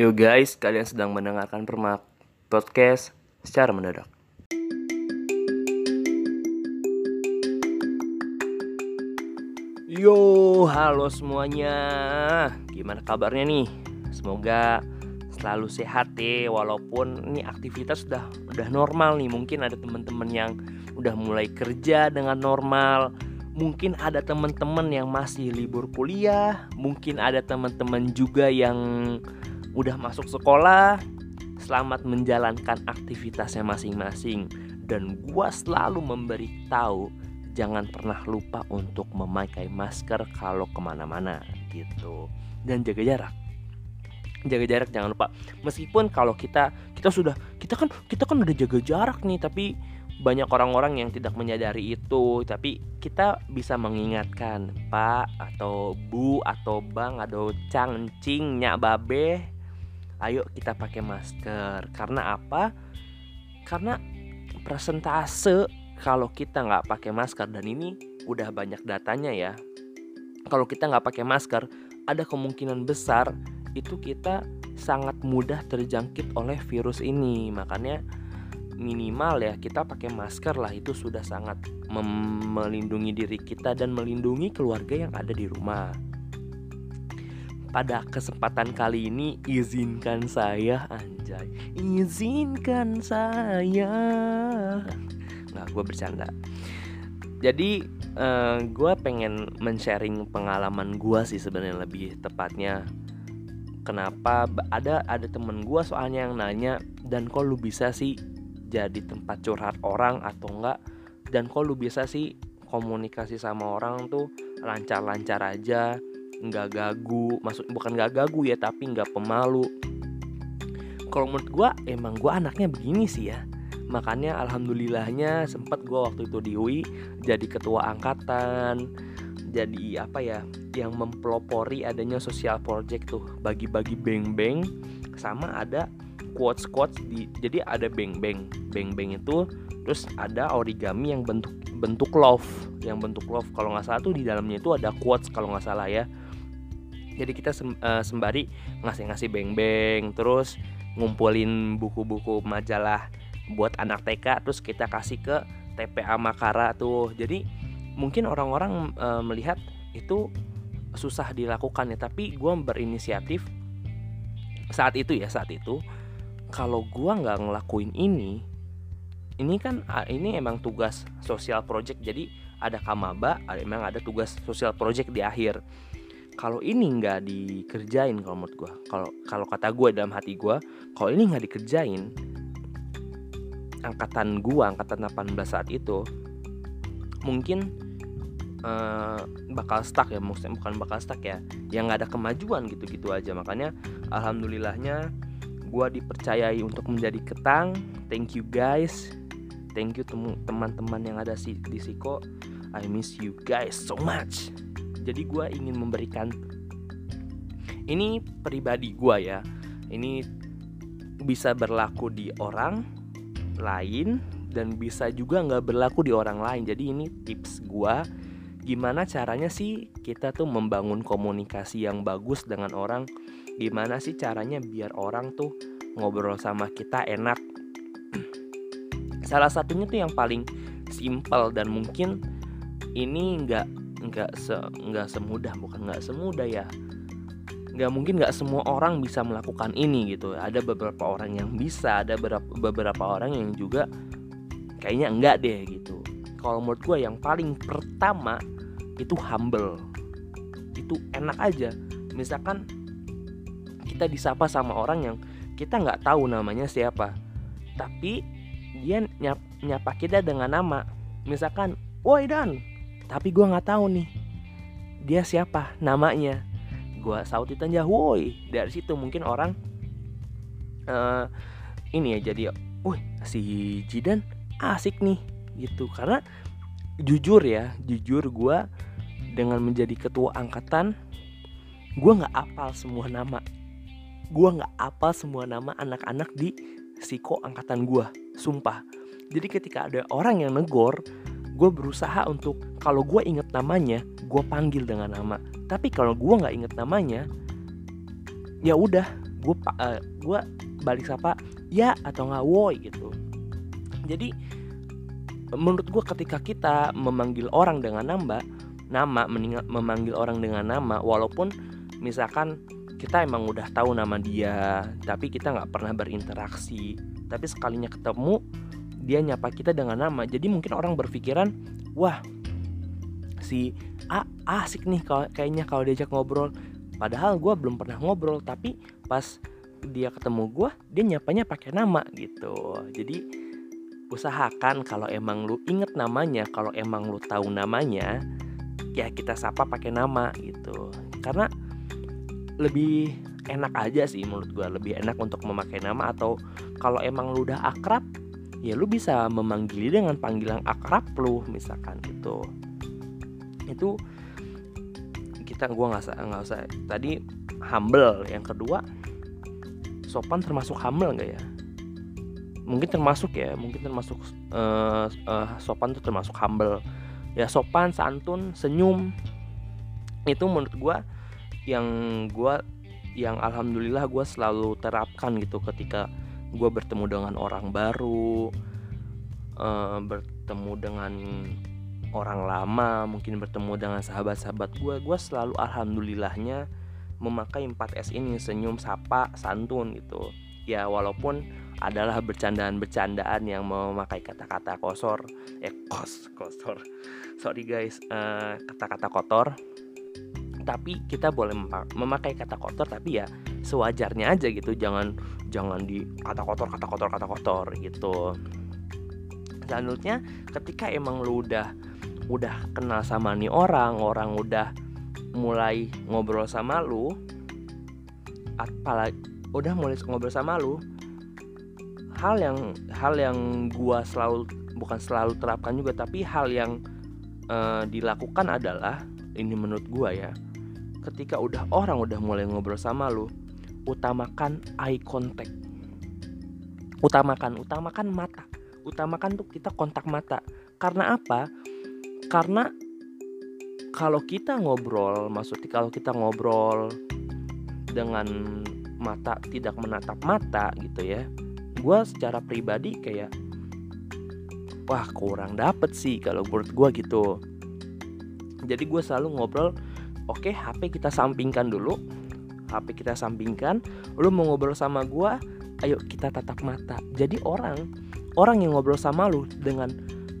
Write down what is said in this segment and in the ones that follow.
Yo guys, kalian sedang mendengarkan Permak Podcast secara mendadak. Yo, halo semuanya. Gimana kabarnya nih? Semoga selalu sehat ya walaupun ini aktivitas sudah udah normal nih. Mungkin ada teman-teman yang udah mulai kerja dengan normal. Mungkin ada teman-teman yang masih libur kuliah, mungkin ada teman-teman juga yang udah masuk sekolah, selamat menjalankan aktivitasnya masing-masing. Dan gua selalu memberitahu jangan pernah lupa untuk memakai masker kalau ke mana-mana gitu. Dan jaga jarak. Jaga jarak jangan lupa. Meskipun kalau kita kita sudah kita kan kita kan udah jaga jarak nih, tapi banyak orang-orang yang tidak menyadari itu tapi kita bisa mengingatkan pak atau bu atau bang atau cang cing nyak babe ayo kita pakai masker. Karena apa? Karena presentase kalau kita nggak pakai masker dan ini udah banyak datanya ya. Kalau kita nggak pakai masker ada kemungkinan besar itu kita sangat mudah terjangkit oleh virus ini. Makanya minimal ya kita pakai masker lah. Itu sudah sangat melindungi diri kita dan melindungi keluarga yang ada di rumah pada kesempatan kali ini izinkan saya anjay. Izinkan saya. Nggak gue bercanda. Jadi uh, eh, gue pengen men-sharing pengalaman gue sih sebenarnya lebih tepatnya. Kenapa? Ada ada temen gue soalnya yang nanya dan kok lu bisa sih jadi tempat curhat orang atau enggak dan kok lu bisa sih komunikasi sama orang tuh lancar-lancar aja nggak gagu maksud bukan nggak gagu ya tapi nggak pemalu. Kalau menurut gue emang gue anaknya begini sih ya. Makanya alhamdulillahnya sempat gue waktu itu di UI jadi ketua angkatan jadi apa ya yang mempelopori adanya sosial project tuh. Bagi-bagi beng-beng sama ada quotes quotes di jadi ada beng-beng. Beng-beng itu terus ada origami yang bentuk bentuk love. Yang bentuk love kalau nggak salah tuh di dalamnya itu ada quotes kalau nggak salah ya jadi kita eh, sembari ngasih-ngasih beng-beng terus ngumpulin buku-buku majalah buat anak TK terus kita kasih ke TPA Makara tuh. Jadi mungkin orang-orang e, melihat itu susah dilakukan ya tapi gue berinisiatif saat itu ya saat itu. Kalau gue nggak ngelakuin ini ini kan ini emang tugas sosial project. Jadi ada kamaba emang ada tugas sosial project di akhir kalau ini nggak dikerjain kalau menurut gue kalau kalau kata gue dalam hati gue kalau ini nggak dikerjain angkatan gue angkatan 18 saat itu mungkin uh, bakal stuck ya maksudnya bukan bakal stuck ya yang nggak ada kemajuan gitu-gitu aja. Makanya alhamdulillahnya gue dipercayai untuk menjadi ketang. Thank you guys. Thank you teman-teman yang ada di Siko. I miss you guys so much jadi gue ingin memberikan ini pribadi gue ya. Ini bisa berlaku di orang lain dan bisa juga nggak berlaku di orang lain. Jadi ini tips gue gimana caranya sih kita tuh membangun komunikasi yang bagus dengan orang? Gimana sih caranya biar orang tuh ngobrol sama kita enak? Salah satunya tuh yang paling simple dan mungkin ini nggak nggak se nggak semudah bukan nggak semudah ya. Nggak mungkin nggak semua orang bisa melakukan ini gitu. Ada beberapa orang yang bisa ada beberapa orang yang juga kayaknya enggak deh gitu. Kalau menurut gue yang paling pertama itu humble. Itu enak aja. Misalkan kita disapa sama orang yang kita nggak tahu namanya siapa tapi dia nyap, nyapa kita dengan nama. Misalkan woi dan tapi gue nggak tahu nih dia siapa namanya. Gue sautin aja woi dari situ mungkin orang uh, ini ya jadi wih si Jidan asik nih gitu. Karena jujur ya jujur gue dengan menjadi ketua angkatan gue nggak apal semua nama. Gue nggak apal semua nama anak-anak di siko angkatan gue sumpah. Jadi ketika ada orang yang negor gue berusaha untuk kalau gue inget namanya gue panggil dengan nama. Tapi kalau gue nggak inget namanya ya udah gue uh, gue balik sapa ya atau nggak woi gitu. Jadi menurut gue ketika kita memanggil orang dengan nama nama memanggil orang dengan nama walaupun misalkan kita emang udah tahu nama dia tapi kita nggak pernah berinteraksi tapi sekalinya ketemu dia nyapa kita dengan nama. Jadi mungkin orang berpikiran wah si A asik nih kayaknya kalau diajak ngobrol. Padahal gue belum pernah ngobrol tapi pas dia ketemu gue dia nyapanya pakai nama gitu. Jadi usahakan kalau emang lu inget namanya kalau emang lu tahu namanya ya kita sapa pakai nama gitu. Karena lebih enak aja sih menurut gue lebih enak untuk memakai nama atau kalau emang lu udah akrab ya lu bisa memanggil dengan panggilan akrab lu misalkan gitu. Itu kita gue nggak usah nggak usah. Tadi humble yang kedua sopan termasuk humble nggak ya? Mungkin termasuk ya mungkin termasuk uh, uh, sopan itu termasuk humble. Ya sopan santun senyum itu menurut gue yang gue yang alhamdulillah gue selalu terapkan gitu ketika gue bertemu dengan orang baru uh, bertemu dengan orang lama mungkin bertemu dengan sahabat-sahabat gue gue selalu alhamdulillahnya memakai 4S ini senyum sapa santun gitu. Ya walaupun adalah bercandaan-bercandaan yang memakai kata-kata kosor. Eh kos kosor. Sorry guys. Eh, kata-kata kotor. Tapi kita boleh memakai kata kotor tapi ya sewajarnya aja gitu. Jangan jangan di kata kotor kata kotor kata kotor gitu. Selanjutnya ketika emang lu udah udah kenal sama nih orang orang udah mulai ngobrol sama lu apalagi udah mulai ngobrol sama lu hal yang hal yang gua selalu bukan selalu terapkan juga tapi hal yang uh, dilakukan adalah ini menurut gua ya ketika udah orang udah mulai ngobrol sama lu utamakan eye contact. Utamakan utamakan mata. Utamakan tuh kita kontak mata. Karena apa? Karena kalau kita ngobrol maksudnya kalau kita ngobrol dengan mata tidak menatap mata gitu ya gue secara pribadi kayak wah kurang dapet sih kalau menurut gue gitu. Jadi gue selalu ngobrol oke okay, HP kita sampingkan dulu HP kita sampingkan lu mau ngobrol sama gue ayo kita tatap mata. Jadi orang orang yang ngobrol sama lu dengan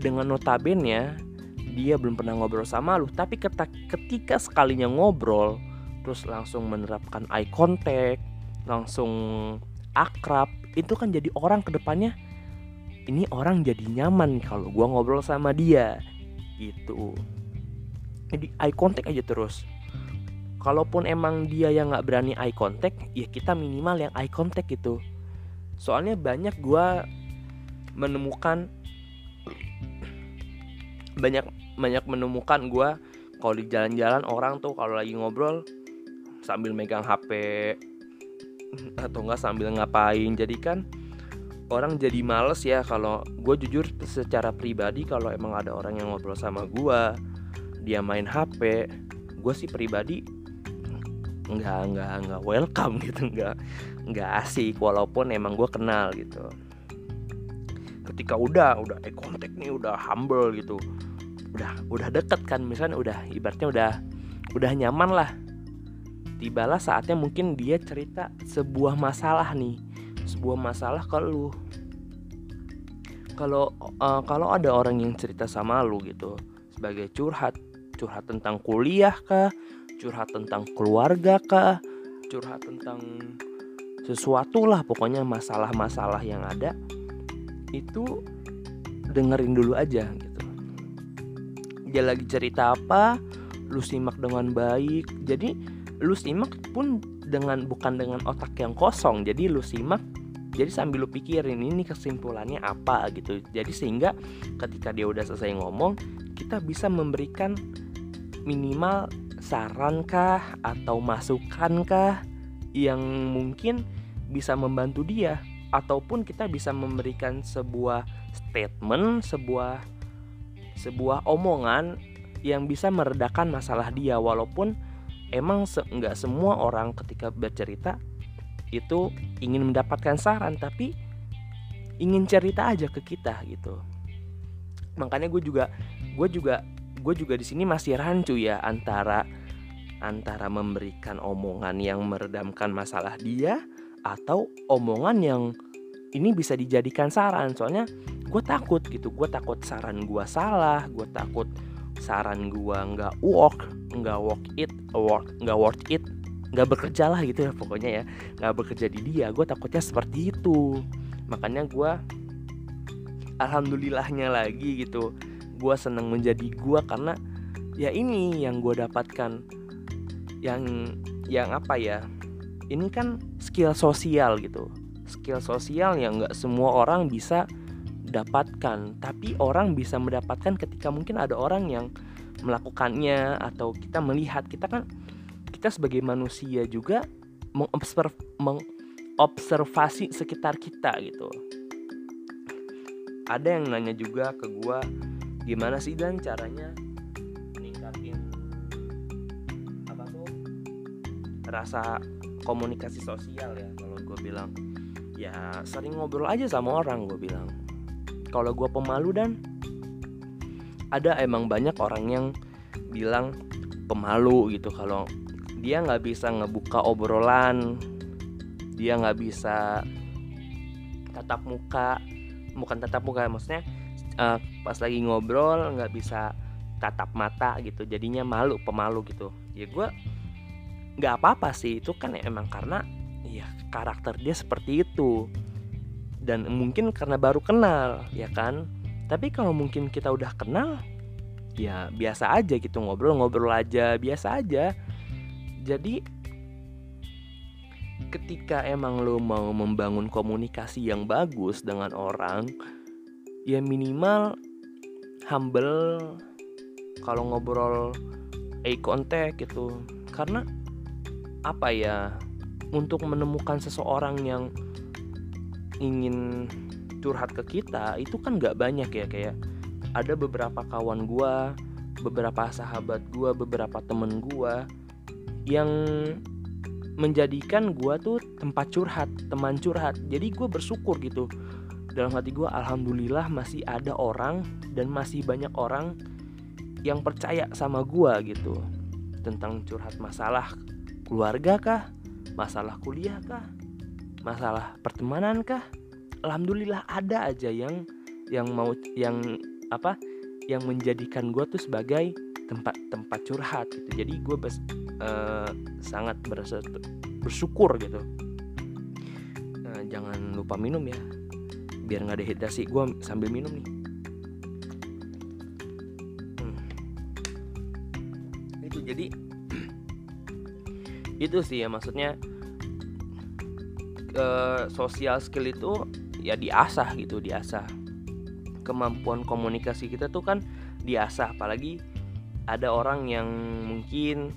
dengan notabene dia belum pernah ngobrol sama lu. Tapi ketika sekalinya ngobrol terus langsung menerapkan eye contact langsung akrab itu kan jadi orang ke depannya ini orang jadi nyaman kalau gua ngobrol sama dia. Gitu. Jadi eye contact aja terus kalaupun emang dia yang nggak berani eye contact ya kita minimal yang eye contact gitu. Soalnya banyak gue menemukan banyak banyak menemukan gue kalau di jalan-jalan orang tuh kalau lagi ngobrol sambil megang HP atau enggak sambil ngapain. Jadi kan orang jadi males ya kalau gue jujur secara pribadi kalau emang ada orang yang ngobrol sama gue dia main HP gue sih pribadi nggak nggak nggak welcome gitu nggak nggak asik walaupun emang gue kenal gitu. Ketika udah udah eh kontak nih udah humble gitu. Udah udah deket kan misalnya udah ibaratnya udah udah nyaman lah. Tibalah saatnya mungkin dia cerita sebuah masalah nih sebuah masalah ke lu. Kalau uh, kalau ada orang yang cerita sama lu gitu sebagai curhat curhat tentang kuliah kah curhat tentang keluarga kah? Curhat tentang sesuatu lah pokoknya masalah-masalah yang ada. Itu dengerin dulu aja gitu. Dia lagi cerita apa lu simak dengan baik. Jadi lu simak pun dengan bukan dengan otak yang kosong. Jadi lu simak jadi sambil lu pikirin ini kesimpulannya apa gitu. Jadi sehingga ketika dia udah selesai ngomong kita bisa memberikan minimal sarankah atau masukankah yang mungkin bisa membantu dia? Ataupun kita bisa memberikan sebuah statement, sebuah sebuah omongan yang bisa meredakan masalah dia. Walaupun emang se semua orang ketika bercerita itu ingin mendapatkan saran tapi ingin cerita aja ke kita gitu. Makanya gue juga gue juga gue juga di sini masih rancu ya antara antara memberikan omongan yang meredamkan masalah dia atau omongan yang ini bisa dijadikan saran. Soalnya gue takut gitu gue takut saran gue salah gue takut saran gue nggak work nggak work it work nggak worth it nggak bekerja lah gitu ya pokoknya ya. Nggak bekerja di dia gue takutnya seperti itu. Makanya gue alhamdulillahnya lagi gitu gue seneng menjadi gue karena ya ini yang gue dapatkan. Yang yang apa ya? Ini kan skill sosial gitu. Skill sosial yang nggak semua orang bisa dapatkan. Tapi orang bisa mendapatkan ketika mungkin ada orang yang melakukannya atau kita melihat. Kita kan kita sebagai manusia juga mengobserv mengobservasi sekitar kita gitu. Ada yang nanya juga ke gue gimana sih dan caranya meningkatin apa tuh? Rasa komunikasi sosial ya kalau gue bilang. Ya sering ngobrol aja sama orang gue bilang. Kalau gue pemalu dan ada emang banyak orang yang bilang pemalu gitu. Kalau dia nggak bisa ngebuka obrolan dia nggak bisa tatap muka bukan tatap muka maksudnya uh, pas lagi ngobrol nggak bisa tatap mata gitu jadinya malu pemalu gitu. Ya gue nggak apa-apa sih itu kan emang karena ya karakter dia seperti itu. Dan mungkin karena baru kenal ya kan? Tapi kalau mungkin kita udah kenal ya biasa aja gitu ngobrol-ngobrol aja biasa aja. Jadi ketika emang lo mau membangun komunikasi yang bagus dengan orang ya minimal humble kalau ngobrol eye contact gitu. Karena apa ya untuk menemukan seseorang yang ingin curhat ke kita itu kan nggak banyak ya. Kayak ada beberapa kawan gua beberapa sahabat gua beberapa temen gua yang menjadikan gue tuh tempat curhat teman curhat. Jadi gue bersyukur gitu dalam hati gue alhamdulillah masih ada orang dan masih banyak orang yang percaya sama gue gitu. Tentang curhat masalah keluarga kah? Masalah kuliah kah? Masalah pertemanan kah? Alhamdulillah ada aja yang yang mau yang apa yang menjadikan gue tuh sebagai tempat tempat curhat gitu. Jadi gue uh, sangat berasa bersyukur gitu. Uh, jangan lupa minum ya biar nggak dehidrasi gue sambil minum nih. Hmm. itu jadi itu sih ya maksudnya uh, social skill itu ya diasah gitu diasah. Kemampuan komunikasi kita tuh kan diasah apalagi ada orang yang mungkin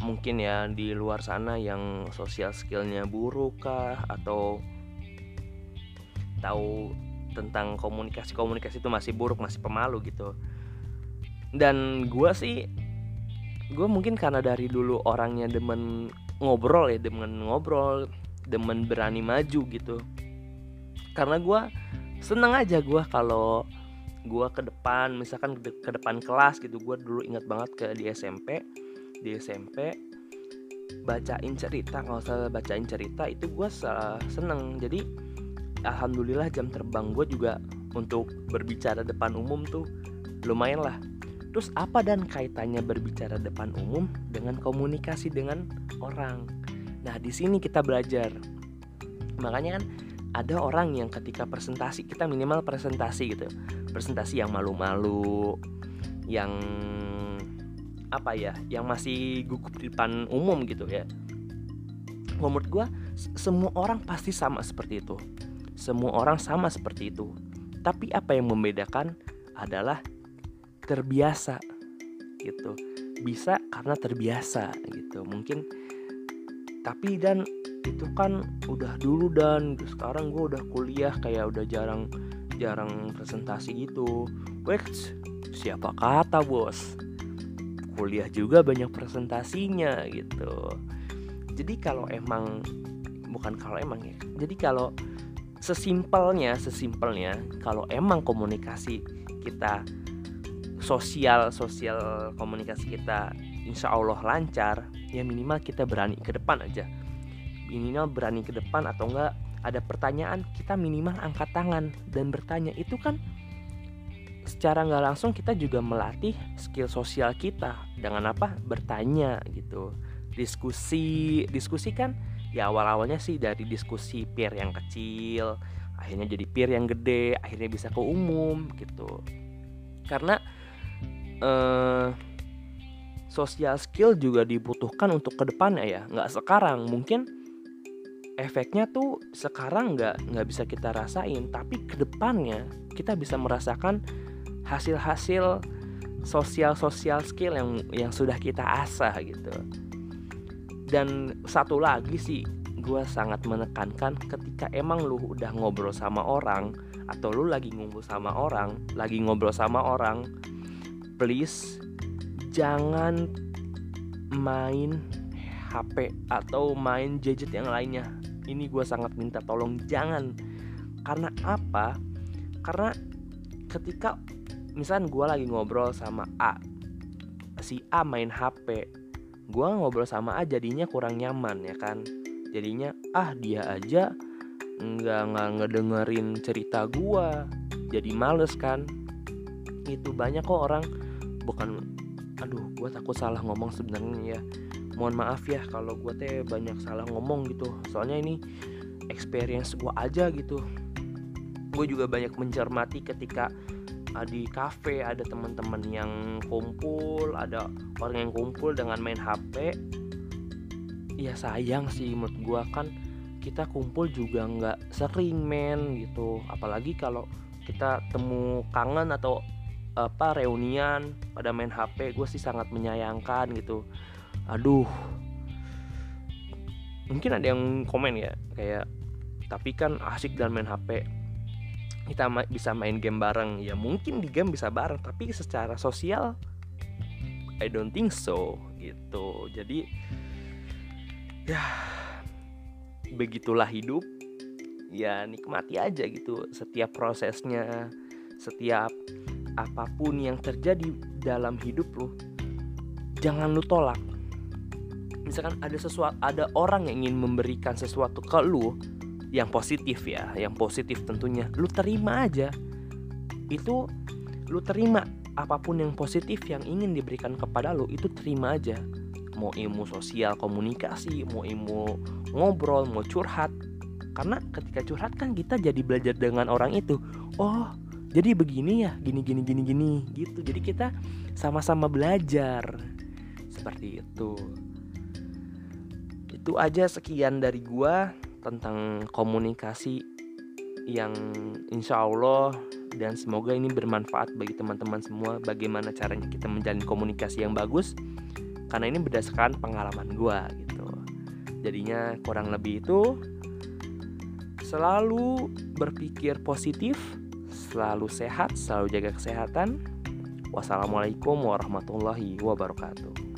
mungkin ya di luar sana yang sosial skillnya buruk kah atau tahu tentang komunikasi komunikasi itu masih buruk masih pemalu gitu. Dan gue sih gue mungkin karena dari dulu orangnya demen ngobrol ya demen ngobrol demen berani maju gitu. Karena gue seneng aja gue kalau gue ke depan misalkan ke depan kelas gitu. Gue dulu ingat banget ke di SMP di SMP bacain cerita. Kalau saya bacain cerita itu gue seneng. Jadi alhamdulillah jam terbang gue juga untuk berbicara depan umum tuh lumayan lah. Terus apa dan kaitannya berbicara depan umum dengan komunikasi dengan orang? Nah di sini kita belajar. Makanya kan ada orang yang ketika presentasi kita minimal presentasi gitu. Presentasi yang malu-malu yang apa ya yang masih gugup di depan umum gitu ya. Menurut gue semua orang pasti sama seperti itu semua orang sama seperti itu. Tapi apa yang membedakan adalah terbiasa gitu. Bisa karena terbiasa gitu. Mungkin tapi dan itu kan udah dulu dan. Sekarang gue udah kuliah kayak udah jarang jarang presentasi gitu. Gue siapa kata bos? Kuliah juga banyak presentasinya gitu. Jadi kalau emang bukan kalau emang ya jadi kalau sesimpelnya sesimpelnya kalau emang komunikasi kita sosial sosial komunikasi kita insya Allah lancar ya minimal kita berani ke depan aja. Minimal berani ke depan atau enggak ada pertanyaan kita minimal angkat tangan dan bertanya. Itu kan secara nggak langsung kita juga melatih skill sosial kita dengan apa? Bertanya gitu. Diskusi diskusi kan ya awal awalnya sih dari diskusi peer yang kecil akhirnya jadi peer yang gede akhirnya bisa ke umum gitu. Karena eh, social skill juga dibutuhkan untuk ke depannya ya nggak sekarang. Mungkin efeknya tuh sekarang nggak nggak bisa kita rasain tapi ke depannya kita bisa merasakan hasil-hasil sosial sosial skill yang yang sudah kita asah gitu dan satu lagi sih gue sangat menekankan ketika emang lu udah ngobrol sama orang atau lu lagi ngumpul sama orang lagi ngobrol sama orang please jangan main HP atau main gadget yang lainnya. Ini gue sangat minta tolong jangan. Karena apa? Karena ketika misalnya gue lagi ngobrol sama A si A main HP gue ngobrol sama A jadinya kurang nyaman ya kan? Jadinya ah dia aja nggak nggak ngedengerin cerita gue jadi males kan? Itu banyak kok orang bukan aduh gue takut salah ngomong sebenarnya ya. Mohon maaf ya kalau gue teh banyak salah ngomong gitu. Soalnya ini experience gue aja gitu. Gue juga banyak mencermati ketika di cafe ada teman-teman yang kumpul ada orang yang kumpul dengan main HP ya sayang sih menurut gue kan kita kumpul juga nggak sering men gitu. Apalagi kalau kita temu kangen atau apa reunian pada main HP gue sih sangat menyayangkan gitu. Aduh. Mungkin ada yang komen ya kayak tapi kan asik dan main HP kita ma bisa main game bareng. Ya mungkin di game bisa bareng tapi secara sosial I don't think so gitu. Jadi ya begitulah hidup. Ya nikmati aja gitu setiap prosesnya setiap apa pun yang terjadi dalam hidup lu. Jangan lu tolak. Misalkan ada sesuatu ada orang yang ingin memberikan sesuatu ke lu yang positif ya yang positif tentunya. Lu terima aja. Itu lu terima apa pun yang positif yang ingin diberikan kepada lu itu terima aja. Mau ilmu sosial komunikasi mau ilmu ngobrol mau curhat. Karena ketika curhat kan kita jadi belajar dengan orang itu. Oh jadi begini ya gini gini gini gini gitu. Jadi kita sama-sama belajar. Seperti itu. Itu aja sekian dari gua tentang komunikasi yang insya Allah dan semoga ini bermanfaat bagi teman-teman semua bagaimana caranya kita menjalin komunikasi yang bagus. Karena ini berdasarkan pengalaman gua gitu. Jadinya kurang lebih itu selalu berpikir positif selalu sehat selalu jaga kesehatan. Wassalamualaikum warahmatullahi wabarakatuh